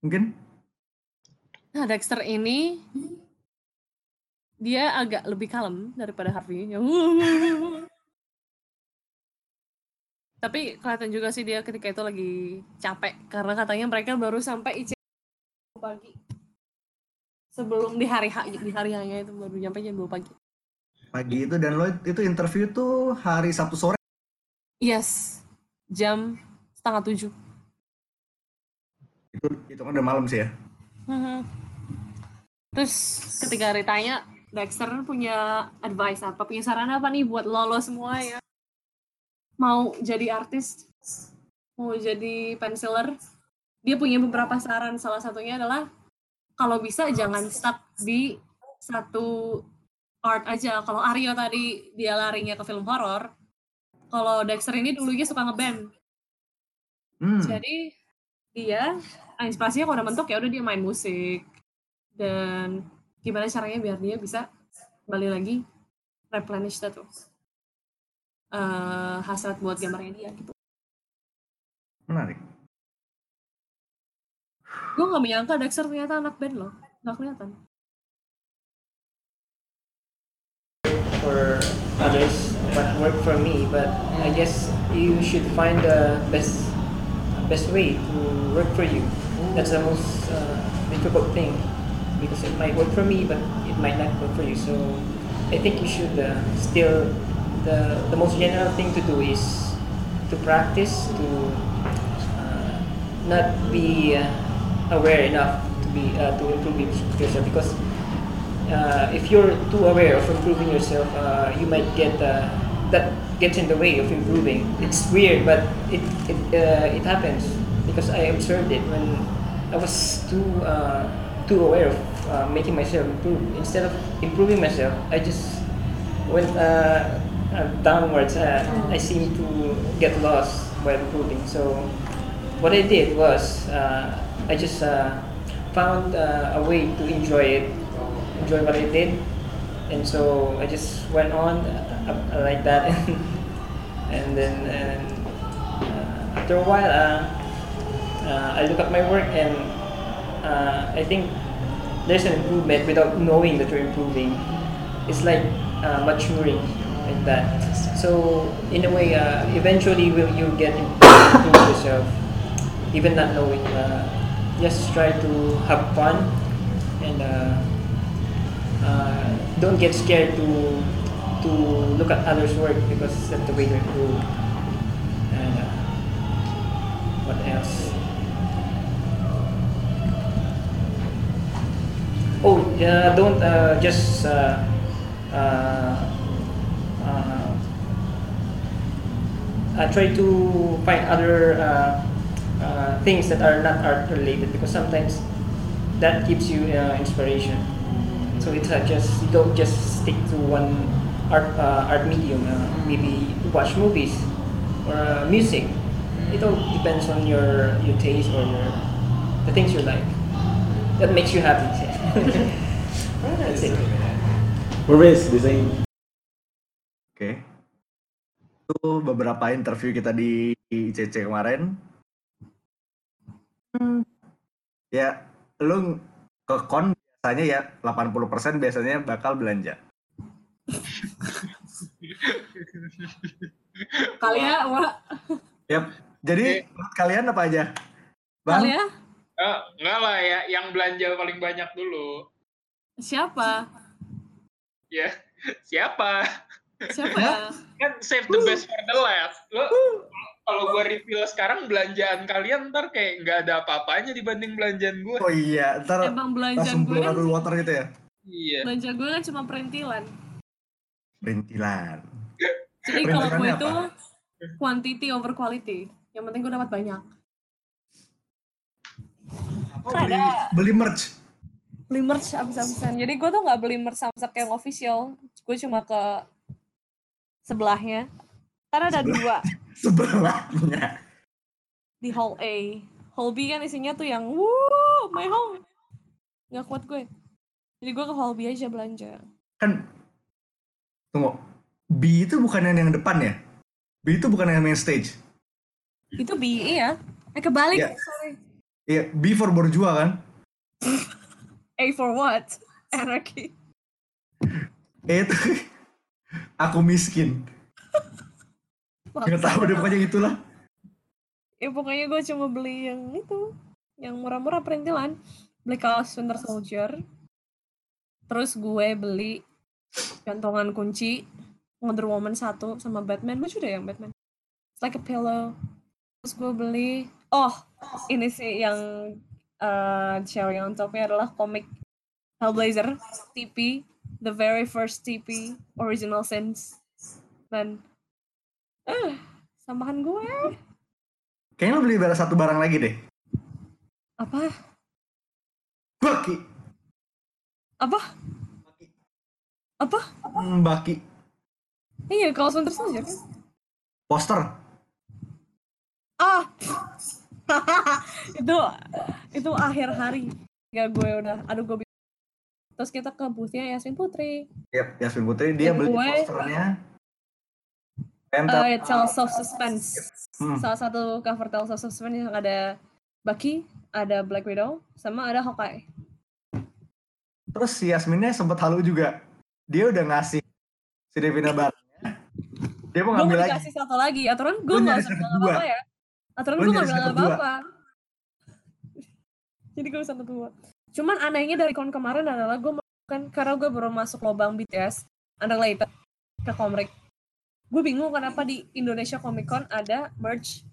Mungkin? Nah, Dexter ini dia agak lebih kalem daripada Harvey. (laughs) Tapi kelihatan juga sih dia ketika itu lagi capek karena katanya mereka baru sampai IC pagi. Sebelum di hari H, di hari H-nya itu baru nyampe jam 2 pagi. Pagi itu dan lo itu interview tuh hari Sabtu sore. Yes, jam setengah tujuh. Itu itu kan udah malam sih ya. Mhm. Terus ketika ditanya, Dexter punya advice apa, punya saran apa nih buat lo, lo semua ya? Mau jadi artis, mau jadi penciler, dia punya beberapa saran. Salah satunya adalah kalau bisa jangan stuck di satu art aja. Kalau Aryo tadi dia larinya ke film horor, kalau Dexter ini dulunya suka ngeband. Hmm. Jadi dia inspirasinya kalau udah mentok ya udah dia main musik dan gimana caranya biar dia bisa kembali lagi replenish that tuh eh, hasrat buat gambarnya dia gitu. Menarik. Gue gak menyangka Dexter ternyata anak band loh, gak kelihatan. for others what work for me but i guess you should find the best best way to work for you. That's the most uh, difficult thing because it might work for me but it might not work for you. So i think you should uh, still the the most general thing to do is to practice to uh, not be uh, aware enough to be uh, to improve yourself because uh, if you're too aware of improving yourself, you might get that gets in the way of improving. It's weird, but it it uh, it happens because I observed it when I was too uh, too aware of uh, making myself improve. Instead of improving myself, I just went uh, uh, downwards. Uh, I seemed to get lost while improving. So what I did was uh, I just uh, found uh, a way to enjoy it enjoy what I did, and so I just went on like that, (laughs) and then and, uh, after a while, uh, uh, I look at my work and uh, I think there's an improvement without knowing that you're improving. It's like maturing like that. So in a way, eventually will you get improve yourself, even not knowing. Just try to have fun and. Uh, don't get scared to to look at others' work because that's the way to improve. And uh, what else? Oh, uh, don't uh, just uh, uh, uh, try to find other uh, things that are not art related because sometimes that gives you inspiration. So it's just you don't just stick to one art uh, art medium. Uh, maybe watch movies or uh, music. It all depends on your your taste or your the things you like. That makes you happy. (laughs) That's it. Maurice, design. Oke. Itu beberapa interview kita di ICC kemarin. Hmm. Ya, lu ke kon biasanya ya 80% biasanya bakal belanja. Kalian Wak. Yap. Jadi menurut kalian apa aja? Bang, Kalian Eh, enggak lah ya, yang belanja paling banyak dulu. siapa? Ya, siapa? Siapa ya? Kan save the best for the last. Lo kalau gua reveal sekarang belanjaan kalian ntar kayak nggak ada apa-apanya dibanding belanjaan gua. oh iya, ntar Emang belanjaan langsung gue kan, water gitu ya? Iya. belanja gue kan cuma perintilan. Perintilan. Jadi kalau gue itu quantity over quality. Yang penting gue dapat banyak. Oh, beli, beli merch. Beli merch abis-abisan. Jadi gue tuh nggak beli merch Samsak yang official. Gue cuma ke sebelahnya. Karena ada dua (laughs) Sebelahnya. di Hall A. Hall B kan isinya tuh yang wuh, my home. Nggak kuat gue. Jadi gue ke Hall B aja belanja. Kan, tunggu. B itu bukan yang yang depan ya? B itu bukan yang main stage. Itu B, iya. Eh kebalik, Iya. sorry. Iya, B for Borjua kan? (laughs) A for what? (laughs) Anarchy. Eh itu (laughs) aku miskin. Gak tahu deh pokoknya itulah. ya pokoknya gue cuma beli yang itu yang murah-murah perintilan beli kaos Winter Soldier terus gue beli gantungan kunci Wonder Woman 1 sama Batman. Lucu deh yang Batman. It's like a pillow. Terus gue beli oh ini sih yang uh, cherry on topnya adalah komik Hellblazer TP the very first TP original sense. Dan eh sambahan gue Kayaknya lo beli barang satu barang lagi deh. apa? Baki. apa apa Hmm, Baki. iya kaos Winter Soldier kan Poster. ah (laughs) itu itu akhir hari ya gue udah aduh gue terus kita ke boothnya Yasmin Putri Yap, Yasmin Putri dia Yang beli gue- posternya. uh, Pentel. Tales of Suspense Hmm. salah satu cover Tales of Suspense yang ada Bucky ada Black Widow sama ada Hawkeye Terus si Yasminnya sempet halu juga. Dia udah ngasih si Devina barangnya. Dia mau ngambil lagi. dikasih satu lagi aturan gue nggak usah bilang dua. apa-apa ya aturan gue nggak bilang (laughs) dua. apa-apa jadi gue bisa dua cuman anehnya dari kon kemarin adalah gue kan karena gue baru masuk lubang BTS unrelated ke komik gue bingung kenapa di Indonesia Comic Con ada merch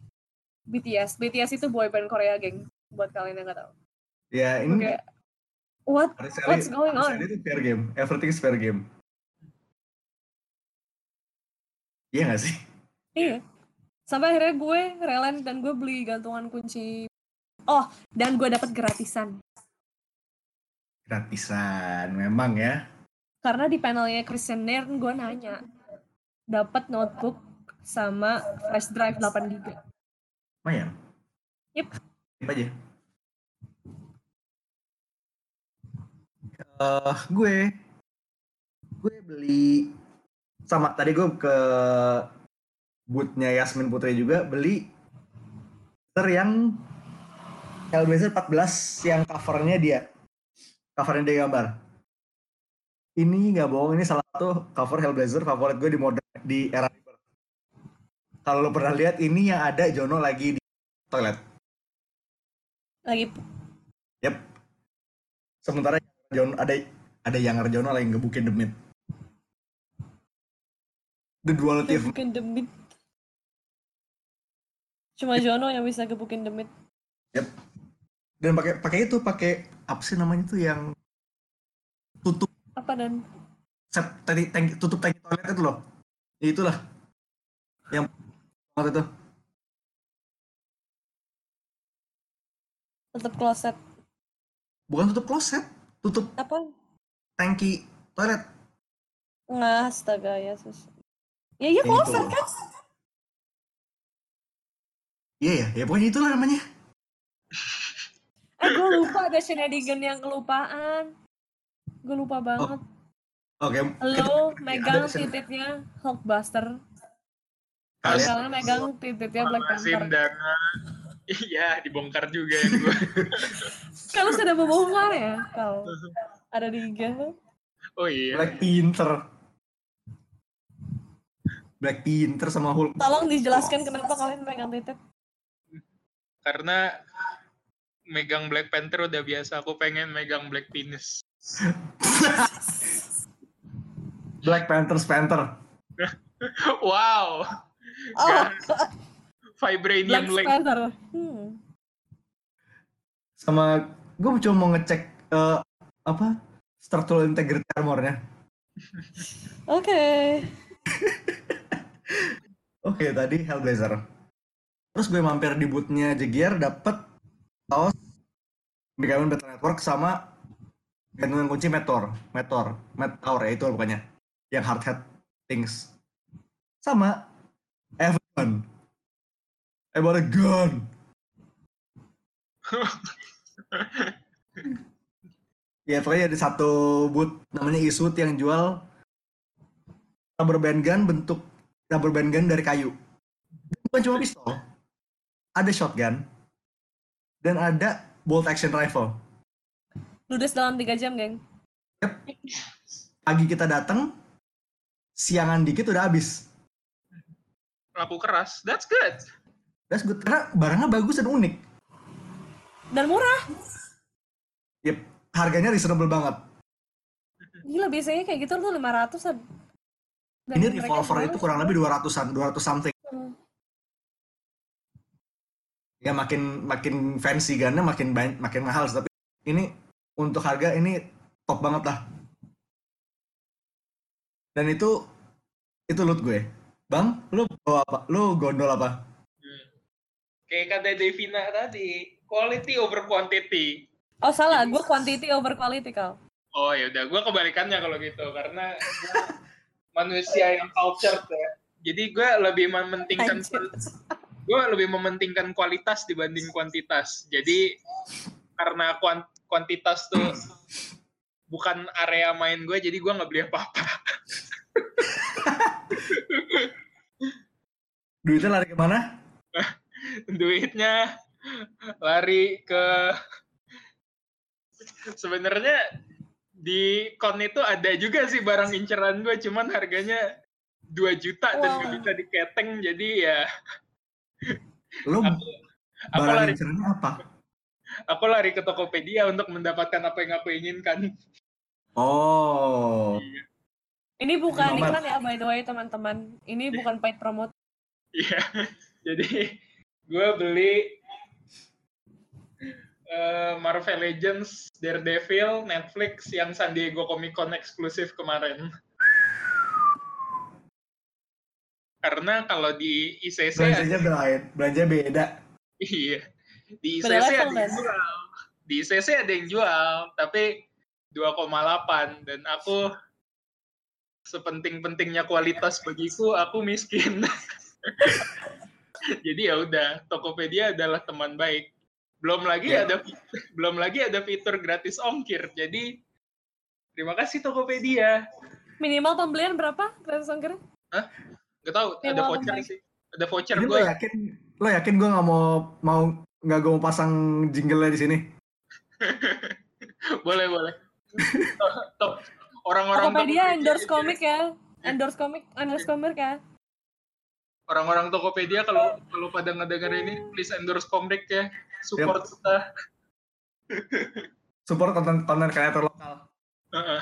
BTS BTS itu boyband Korea geng buat kalian yang nggak tahu Ya ini kayak what what's going on sekali itu fair game. Everything is fair game. Iya gak sih? Iya. Sampai akhirnya gue relen dan gue beli gantungan kunci. Oh, dan gue dapat gratisan. Gratisan, memang ya. Karena di panelnya Christian Nairn gue nanya. Dapat notebook sama flash drive 8 GB. Lumayan. Yep. Yep aja. Eh, gue gue beli sama tadi gue ke bootnya Yasmin Putri juga beli poster yang Hellblazer 14 yang covernya dia covernya dia gambar. Ini nggak bohong ini salah satu cover Hellblazer favorit gue di modern di era kalau lo pernah lihat ini yang ada Jono lagi di toilet. Lagi. Yep. Sementara John ada ada yang Jono lagi ngebukin demit. The duality of gebukin demit. Cuma Jono yang bisa gebukin demit. Yep. Dan pakai pakai itu pakai apa sih namanya tuh yang tutup Apa dan? set tadi tank, tutup tangki toilet itu loh. Ya, itulah yang waktu itu. Tutup kloset. Bukan tutup kloset, tutup Apa? tangki toilet. Nggak, astaga ya sus. Ya iya Itu. kloset kan? Iya ya, ya pokoknya itulah namanya. Eh gue lupa ada shenanigan yang kelupaan. Gue lupa banget. Oke, Lo kita- megang titiknya Hulkbuster. Kalian megang titiknya Black Panther. Iya, dibongkar juga ya gue. (laughs) Kalau sudah membongkar ya, kau ada di IG lo. Oh iya. Black Panther. Black Panther sama Hulk. Tolong dijelaskan kenapa kalian megang titik. Karena megang Black Panther udah biasa. Aku pengen megang Black Penis. Black Panther Panther. (laughs) Wow. Oh, Vibranium link. Hmm. Sama gue cuma mau ngecek eh, apa structural integrity armornya. (laughs) Oke. (laughs) Oke tadi Hellblazer. Terus gue mampir di bootnya Jegier dapet kaos Megaman Battle Network sama gantungan kunci Meteor, Meteor, Meteor ya itu pokoknya yang hard hat things. Sama Evan. I bought a gun. (laughs) ya pokoknya ada satu boot namanya Isut yang jual rubber band gun bentuk rubber band gun dari kayu. Bukan cuma pistol, ada shotgun, dan ada bolt action rifle. Ludes dalam 3 jam, geng. Pagi kita datang, siangan dikit udah habis. Laku keras. That's good. That's good, karena barangnya bagus dan unik. Dan murah. Yep, harganya reasonable banget. Gila, biasanya kayak gitu tuh 500-an. Dan Ini revolver itu kurang lebih 200-an, 200 something. Hmm. Ya makin makin fancy gunnya makin banyak, makin mahal, tapi ini untuk harga ini top banget lah. Dan itu itu loot gue. Bang, lu bawa apa? Lu gondol apa? Kayak kata Devina tadi, quality over quantity. Oh salah, gue quantity over quality kau. Oh ya udah, gue kebalikannya kalau gitu karena gua (laughs) manusia yang cultured ya. Jadi gue lebih mementingkan gue lebih mementingkan kualitas dibanding kuantitas. Jadi karena kuan- kuantitas tuh bukan area main gue, jadi gue nggak beli apa-apa. Duitnya lari ke mana? Duitnya lari ke sebenarnya di kon itu ada juga sih barang inceran gue, cuman harganya 2 juta dan Wow. nggak bisa diketeng, jadi ya Lu aku barang lari incerannya apa? aku lari ke Tokopedia untuk mendapatkan apa yang aku inginkan. Oh. Ini bukan Nomor. iklan ya by the way teman-teman. Ini bukan paid promote. Iya, (laughs) jadi gue beli eh, Marvel Legends, Daredevil, Netflix yang San Diego Comic Con eksklusif kemarin. Karena kalau di ICC ada, Belanjanya belain, belanja beda. iya, di ICC ada yang jual, di ICC ada yang jual, tapi 2,8 dan aku sepenting-pentingnya kualitas bagiku, aku miskin. (laughs) (laughs) Jadi ya udah, Tokopedia adalah teman baik. Belum lagi Ya. ada (laughs) belum lagi ada fitur gratis ongkir. Jadi terima kasih Tokopedia. Minimal pembelian berapa? Gratis ongkir? Gak tahu ada voucher sih. Ada voucher gue. lo yakin, lo yakin gue nggak mau mau nggak gue mau pasang jingle di sini? (laughs) boleh boleh. Top orang-orang Tokopedia endorse komik ya. Endorse komik, endorse komik ya. Orang-orang Tokopedia kalau kalau pada ngedenger ini please endorse komik ya. Support kita. Support konten konten kreator lokal. Heeh.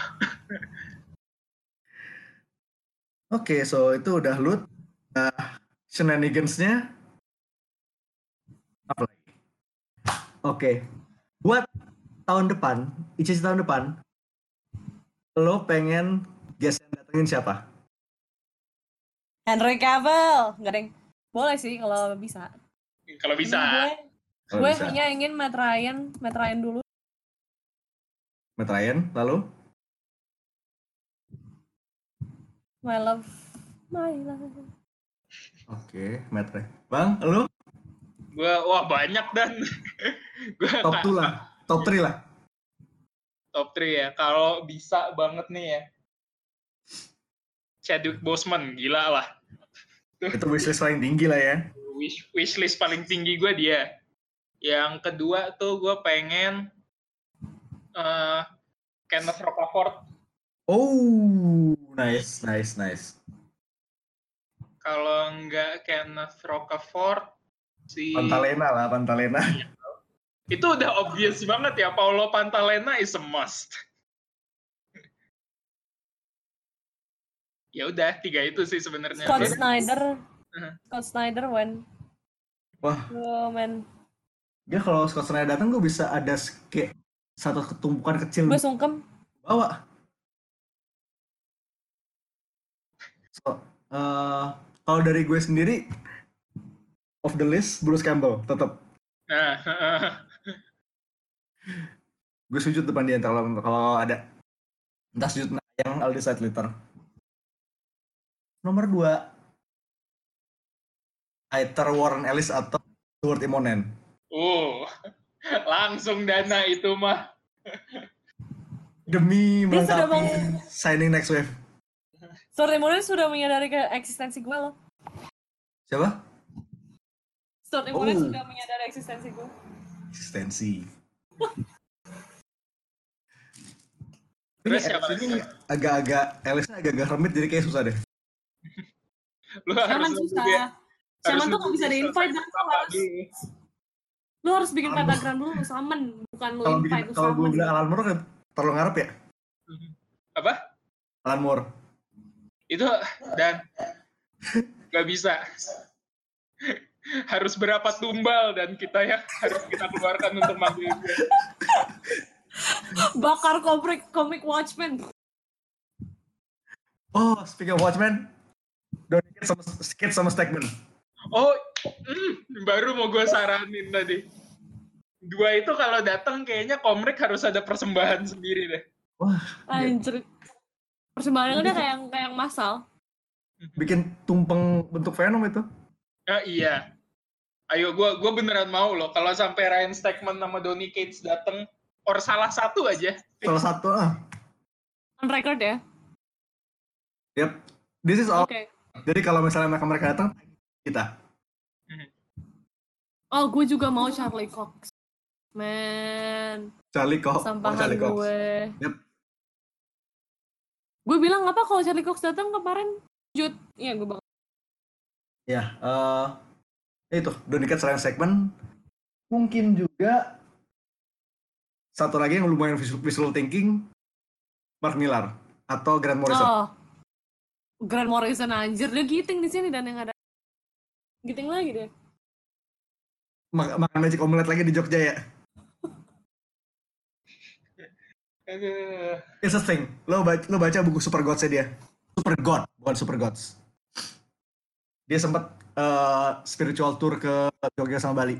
(laughs) Oke, so itu udah loot. Uh, shenanigans-nya apa lagi? Oke, buat tahun depan, ICC tahun depan, lo pengen guest yang datengin siapa? Henry Cavill. Nggak deng. Boleh sih kalau bisa. Kalau bisa. Cuma gue, gue bisa. hanya ingin Matt Ryan, Matt Ryan dulu. Matt Ryan, lalu? My love, my love. Oke, Matt Ryan. Bang, lo Gue wah banyak dan (laughs) gue top 2 lah, top 3 lah. top 3 ya. Kalau bisa banget nih ya. Chadwick Boseman gila lah. Itu wishlist paling tinggi lah ya. Wish wishlist paling tinggi gue dia. Yang kedua tuh gue pengen eh Kenneth Rocafort. Oh, nice, nice, nice. Kalau nggak Kenneth Rocafort si Pantalena lah, Pantalena. itu udah obvious banget ya Paulo Pantalena is a must. Ya udah tiga itu sih sebenarnya. Scott Terus- Snyder, Uh-huh. Scott Snyder when. Wah. Oh man, Dia kalau Scott Snyder datang gue bisa ada kayak satu ketumpukan kecil gue sungkem. bawa. So, eh, kalau dari gue sendiri of the list Bruce Campbell tetap Nah, (laughs) gue sujud depan dia kalau kalau ada entah sujud yang I'll decide later. Nomor dua either Warren Ellis atau Stuart Immonen. uh, (laughs) langsung dana itu mah. Demi melengkapi meng- signing next wave. Story Moon sudah menyadari ke eksistensi gue loh. Siapa? Story Moon Oh. sudah menyadari eksistensi gue. Eksistensi. Terus Ini siapa Ellis ini agak-agak Ellisnya agak-agak remit jadi kayak susah deh. Lu Jangan harus susah. dia- Saman harus tuh nggak bisa di-invite, dan lu harus-. Lu harus bikin pentagram dulu, lu summon. Bukan lu Kalau invite, bikin lu kalau gue bilang Alan Moore kan terlalu ngarep ya. Apa? Alan Moore. Itu dan nggak bisa. harus berapa tumbal dan kita ya harus kita keluarkan untuk manggil dia. Bakar komik, komik Watchmen. Oh, speaking of Watchmen, Donny Cates sama Cates sama Stegman. Oh, mm, baru mau gue saranin tadi. Dua itu kalau datang kayaknya komrik harus ada persembahan sendiri deh. Anjir. Persembahannya kayak yang kayak yang masal. Bikin tumpeng bentuk Venom itu. Ah iya. Ayo gue gua beneran mau loh kalau sampai Ryan Stegman sama Donny Cates datang or salah satu aja. Salah satu ah. On record ya. Yep. This is all. Oke. Jadi kalau misalnya mereka mereka datang, kita. Oh, gue juga mau Charlie Cox. Man, Charlie Cox. oh, sampahan Charlie Cox. gue. Yep. Gue bilang apa kalau Charlie Cox datang kemarin? Jut. Iya, gue bilang. Ya, eh itu Donny Cates Ryan Stegman. Mungkin juga satu lagi yang lumayan visual, visual thinking, Mark Millar atau Grant Morrison. Oh. Grant Morrison anjir dia giting di sini dan yang ada giting lagi deh. Ma- makan magic omelet lagi di Jogja ya. (laughs) It's a thing. Lo baca, lo baca buku Super Gods dia. Super God, bukan Super Gods. Dia sempat eh, spiritual tour ke Jogja sama Bali.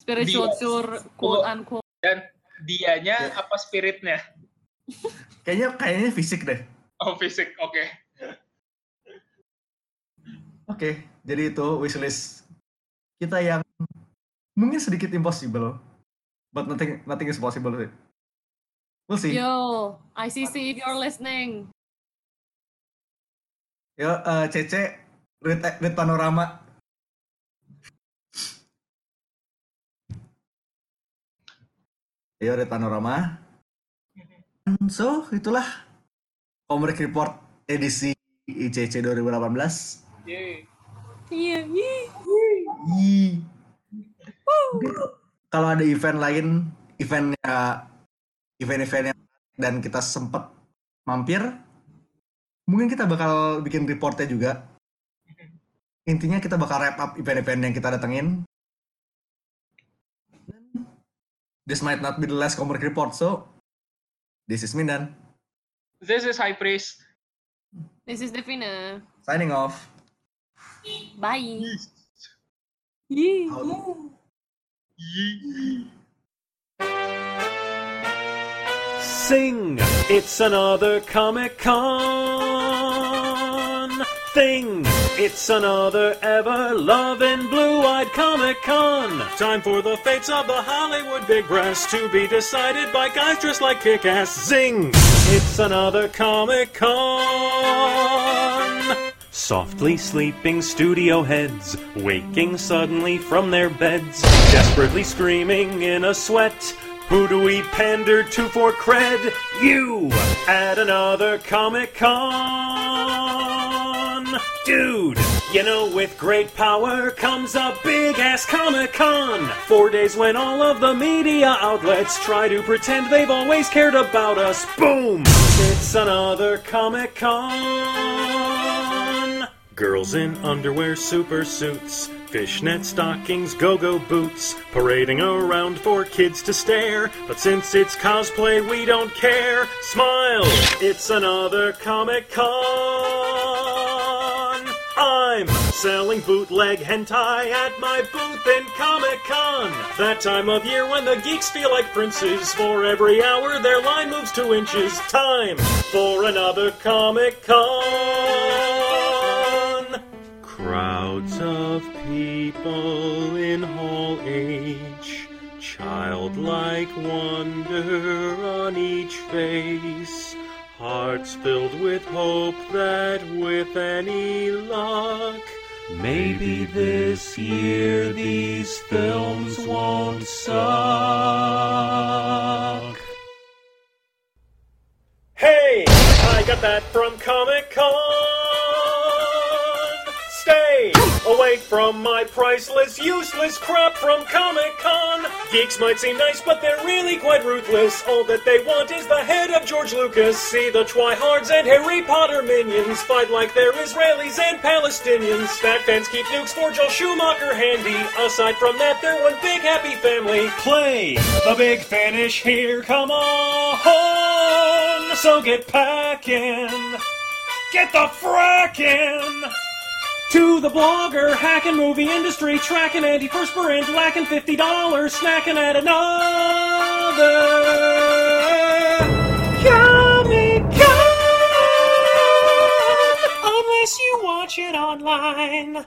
Spiritual Dia- tour quote unquote. Dan dianya apa spiritnya? Kayaknya kayaknya fisik deh. Oh fisik, oke. Oke, jadi itu wishlist kita yang mungkin sedikit impossible, but nothing nothing is possible sih. We'll see. Yo, ICC if you're listening. Yo, eh, Cece, read, read panorama. Yo, read panorama. So, itulah Komrek Report edisi ICC 2018. Yeay. Iya, iya. Ih. Mungkin Kalau ada event lain, eventnya event-event yang dan kita sempat mampir, mungkin kita bakal bikin reportnya juga. Intinya kita bakal wrap up event-event yang kita datengin. This might not be the last Komrek report, so this is Mindan. This is High Priest. This is Devina. Signing off. Bye. Yee. Sing! It's another Comic Con thing. It's another ever loving blue eyed Comic Con. Time for the fates of the Hollywood big brass to be decided by guys dressed like kick ass. Zing! It's another Comic Con. Softly sleeping studio heads, waking suddenly from their beds, desperately screaming in a sweat. Who do we pander to for cred? You! At another Comic Con! Dude! You know, with great power comes a big ass Comic Con! Four days when all of the media outlets try to pretend they've always cared about us. Boom! It's another Comic Con! Girls in underwear, super suits, fishnet stockings, go go boots, parading around for kids to stare. But since it's cosplay, we don't care. Smile! It's another Comic Con! Selling bootleg hentai at my booth in Comic Con. That time of year when the geeks feel like princes. For every hour, their line moves two inches. Time for another Comic Con. Crowds of people in Hall H. Childlike wonder on each face. Hearts filled with hope that with any luck, maybe this year these films won't suck. Hey, I got that from Comic Con. Stay away from my priceless, useless crap from Comic Con. Geeks might seem nice, but they're really quite ruthless. All that they want is the head of George Lucas. See the Twihards and Harry Potter minions fight like they're Israelis and Palestinians. Fat fans keep nukes for Joel Schumacher handy. Aside from that, they're one big happy family. Play the big finish here, come on. So get packing. Get the frackin'! To the blogger, hacking movie industry, tracking antiperspirant, lacking $50, snacking at another! Unless you watch it online.